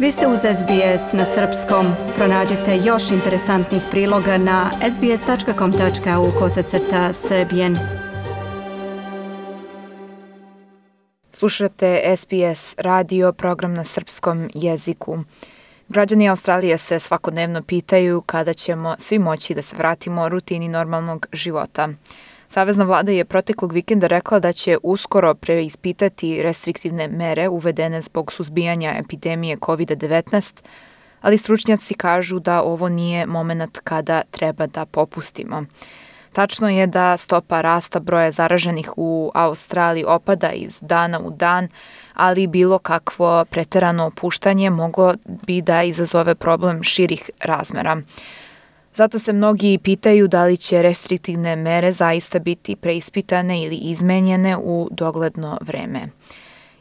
Vi ste uz SBS na srpskom. Pronađite još interesantnih priloga na sbs.com.au kosacrta srbijen. Slušate SBS radio, program na srpskom jeziku. Građani Australije se svakodnevno pitaju kada ćemo svi moći da se vratimo rutini normalnog života. Savezna vlada je proteklog vikenda rekla da će uskoro preispitati restriktivne mere uvedene zbog suzbijanja epidemije COVID-19, ali stručnjaci kažu da ovo nije moment kada treba da popustimo. Tačno je da stopa rasta broja zaraženih u Australiji opada iz dana u dan, ali bilo kakvo preterano opuštanje moglo bi da izazove problem širih razmera. Zato se mnogi pitaju da li će restriktivne mere zaista biti preispitane ili izmenjene u dogledno vreme.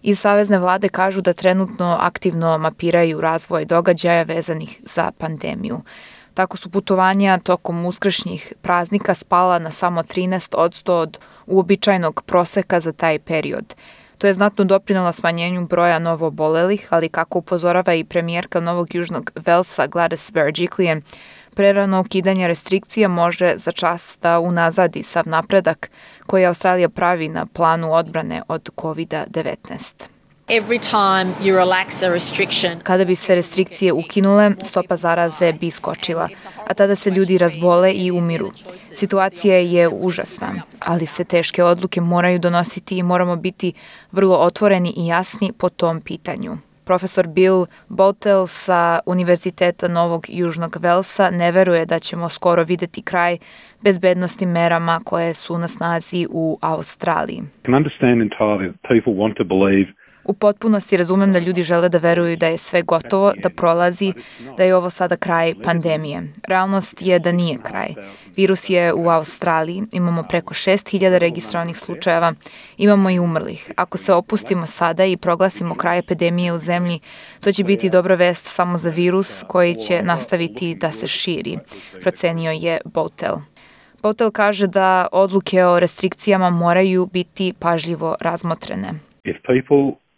Iz Savezne vlade kažu da trenutno aktivno mapiraju razvoj događaja vezanih za pandemiju. Tako su putovanja tokom uskršnjih praznika spala na samo 13 od od uobičajnog proseka za taj period. To je znatno doprinalo smanjenju broja novobolelih, ali kako upozorava i premijerka Novog Južnog Velsa Gladys Berejiklian, prerano ukidanje restrikcija može za čas da unazadi sav napredak koji Australija pravi na planu odbrane od COVID-19. Kada bi se restrikcije ukinule, stopa zaraze bi skočila, a tada se ljudi razbole i umiru. Situacija je užasna, ali se teške odluke moraju donositi i moramo biti vrlo otvoreni i jasni po tom pitanju. Profesor Bill Botel sa Univerziteta Novog Južnog Velsa ne veruje da ćemo skoro videti kraj bezbednostnim merama koje su na snazi u Australiji. U potpunosti razumem da ljudi žele da veruju da je sve gotovo, da prolazi, da je ovo sada kraj pandemije. Realnost je da nije kraj. Virus je u Australiji, imamo preko 6000 registrovanih slučajeva, imamo i umrlih. Ako se opustimo sada i proglasimo kraj epidemije u zemlji, to će biti dobra vest samo za virus koji će nastaviti da se širi, procenio je Botel. Botel kaže da odluke o restrikcijama moraju biti pažljivo razmotrene. If people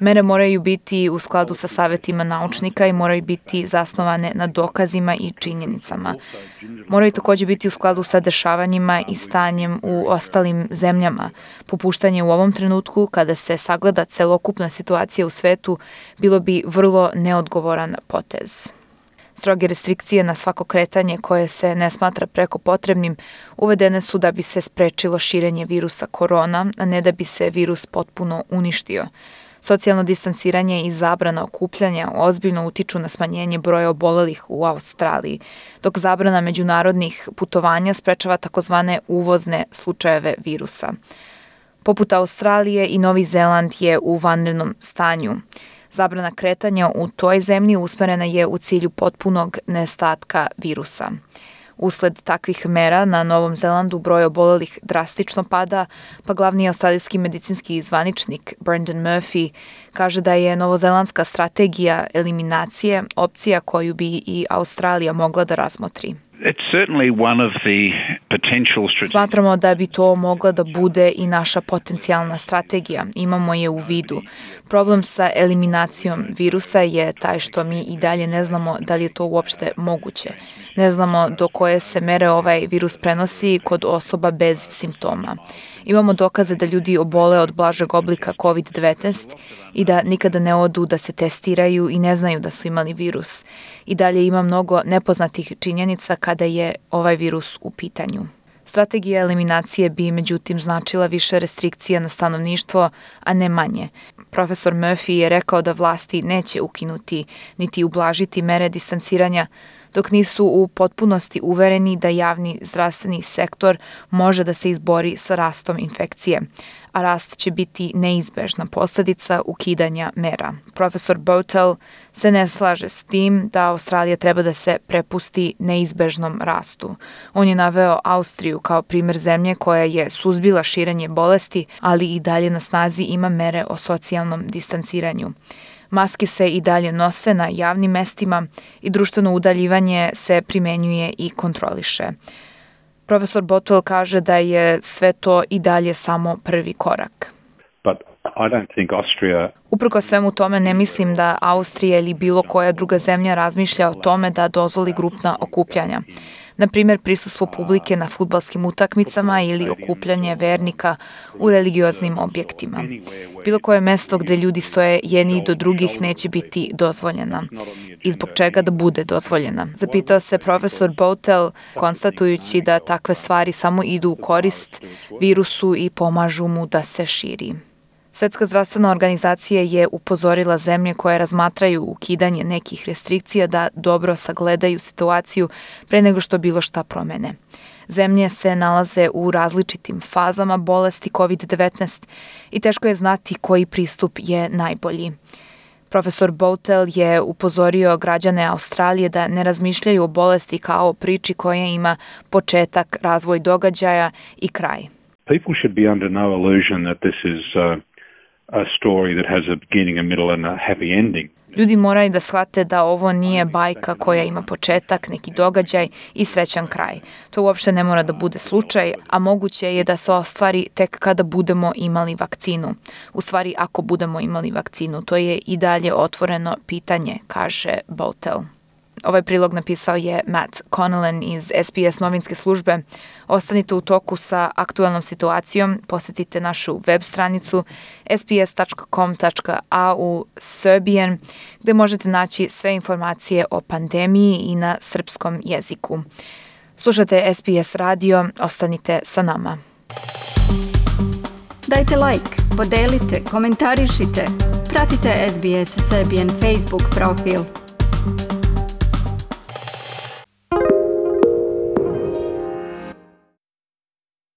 Mere moraju biti u skladu sa savetima naučnika i moraju biti zasnovane na dokazima i činjenicama. Moraju takođe biti u skladu sa dešavanjima i stanjem u ostalim zemljama. Popuštanje u ovom trenutku, kada se sagleda celokupna situacija u svetu, bilo bi vrlo neodgovoran potez. Stroge restrikcije na svako kretanje koje se ne smatra preko potrebnim uvedene su da bi se sprečilo širenje virusa korona, a ne da bi se virus potpuno uništio. Socijalno distanciranje i zabrana okupljanja ozbiljno utiču na smanjenje broja obolelih u Australiji, dok zabrana međunarodnih putovanja sprečava takozvane uvozne slučajeve virusa. Poput Australije i Novi Zeland je u vanrednom stanju. Zabrana kretanja u toj zemlji usmerena je u cilju potpunog nestatka virusa. Usled takvih mera na Novom Zelandu broj obolelih drastično pada, pa glavni australijski medicinski zvaničnik Brendan Murphy kaže da je novozelandska strategija eliminacije opcija koju bi i Australija mogla da razmotri. Smatramo da bi to mogla da bude i naša potencijalna strategija. Imamo je u vidu. Problem sa eliminacijom virusa je taj što mi i dalje ne znamo da li je to uopšte moguće. Ne znamo do koje se mere ovaj virus prenosi kod osoba bez simptoma. Imamo dokaze da ljudi obole od blažeg oblika COVID-19 i da nikada ne odu da se testiraju i ne znaju da su imali virus. I dalje ima mnogo nepoznatih činjenica kada je ovaj virus u pitanju. Strategija eliminacije bi međutim značila više restrikcija na stanovništvo, a ne manje. Profesor Murphy je rekao da vlasti neće ukinuti niti ublažiti mere distanciranja, dok nisu u potpunosti uvereni da javni zdravstveni sektor može da se izbori sa rastom infekcije, a rast će biti neizbežna posledica ukidanja mera. Profesor Botel se ne slaže s tim da Australija treba da se prepusti neizbežnom rastu. On je naveo Austriju kao primer zemlje koja je suzbila širenje bolesti, ali i dalje na snazi ima mere o socijalnom distanciranju. Maske se i dalje nose na javnim mestima i društveno udaljivanje se primenjuje i kontroliše. Profesor Botwell kaže da je sve to i dalje samo prvi korak. But I don't think Austria Uprko svemu tome ne mislim da Austrija ili bilo koja druga zemlja razmišlja o tome da dozvoli grupna okupljanja. Na primjer, prisustvo publike na futbalskim utakmicama ili okupljanje vernika u religioznim objektima. Bilo koje mesto gde ljudi stoje jedni do drugih neće biti dozvoljena. I zbog čega da bude dozvoljena? Zapitao se profesor Botel, konstatujući da takve stvari samo idu u korist virusu i pomažu mu da se širi. Svetska zdravstvena organizacija je upozorila zemlje koje razmatraju ukidanje nekih restrikcija da dobro sagledaju situaciju pre nego što bilo šta promene. Zemlje se nalaze u različitim fazama bolesti COVID-19 i teško je znati koji pristup je najbolji. Profesor Boutel je upozorio građane Australije da ne razmišljaju o bolesti kao o priči koja ima početak, razvoj događaja i kraj. People should be under no illusion that this is uh, a story that has a beginning, a middle and a happy ending. Ljudi moraju da shvate da ovo nije bajka koja ima početak, neki događaj i srećan kraj. To uopšte ne mora da bude slučaj, a moguće je da se ostvari tek kada budemo imali vakcinu. U stvari, ako budemo imali vakcinu, to je i dalje otvoreno pitanje, kaže Botel. Ovaj prilog napisao je Matt Connellan iz SBS novinske službe. Ostanite u toku sa aktualnom situacijom, posetite našu web stranicu sbs.com.au Serbian, gde možete naći sve informacije o pandemiji i na srpskom jeziku. Slušate SBS radio, ostanite sa nama. Dajte like, podelite, komentarišite. Pratite SBS Serbian Facebook profil.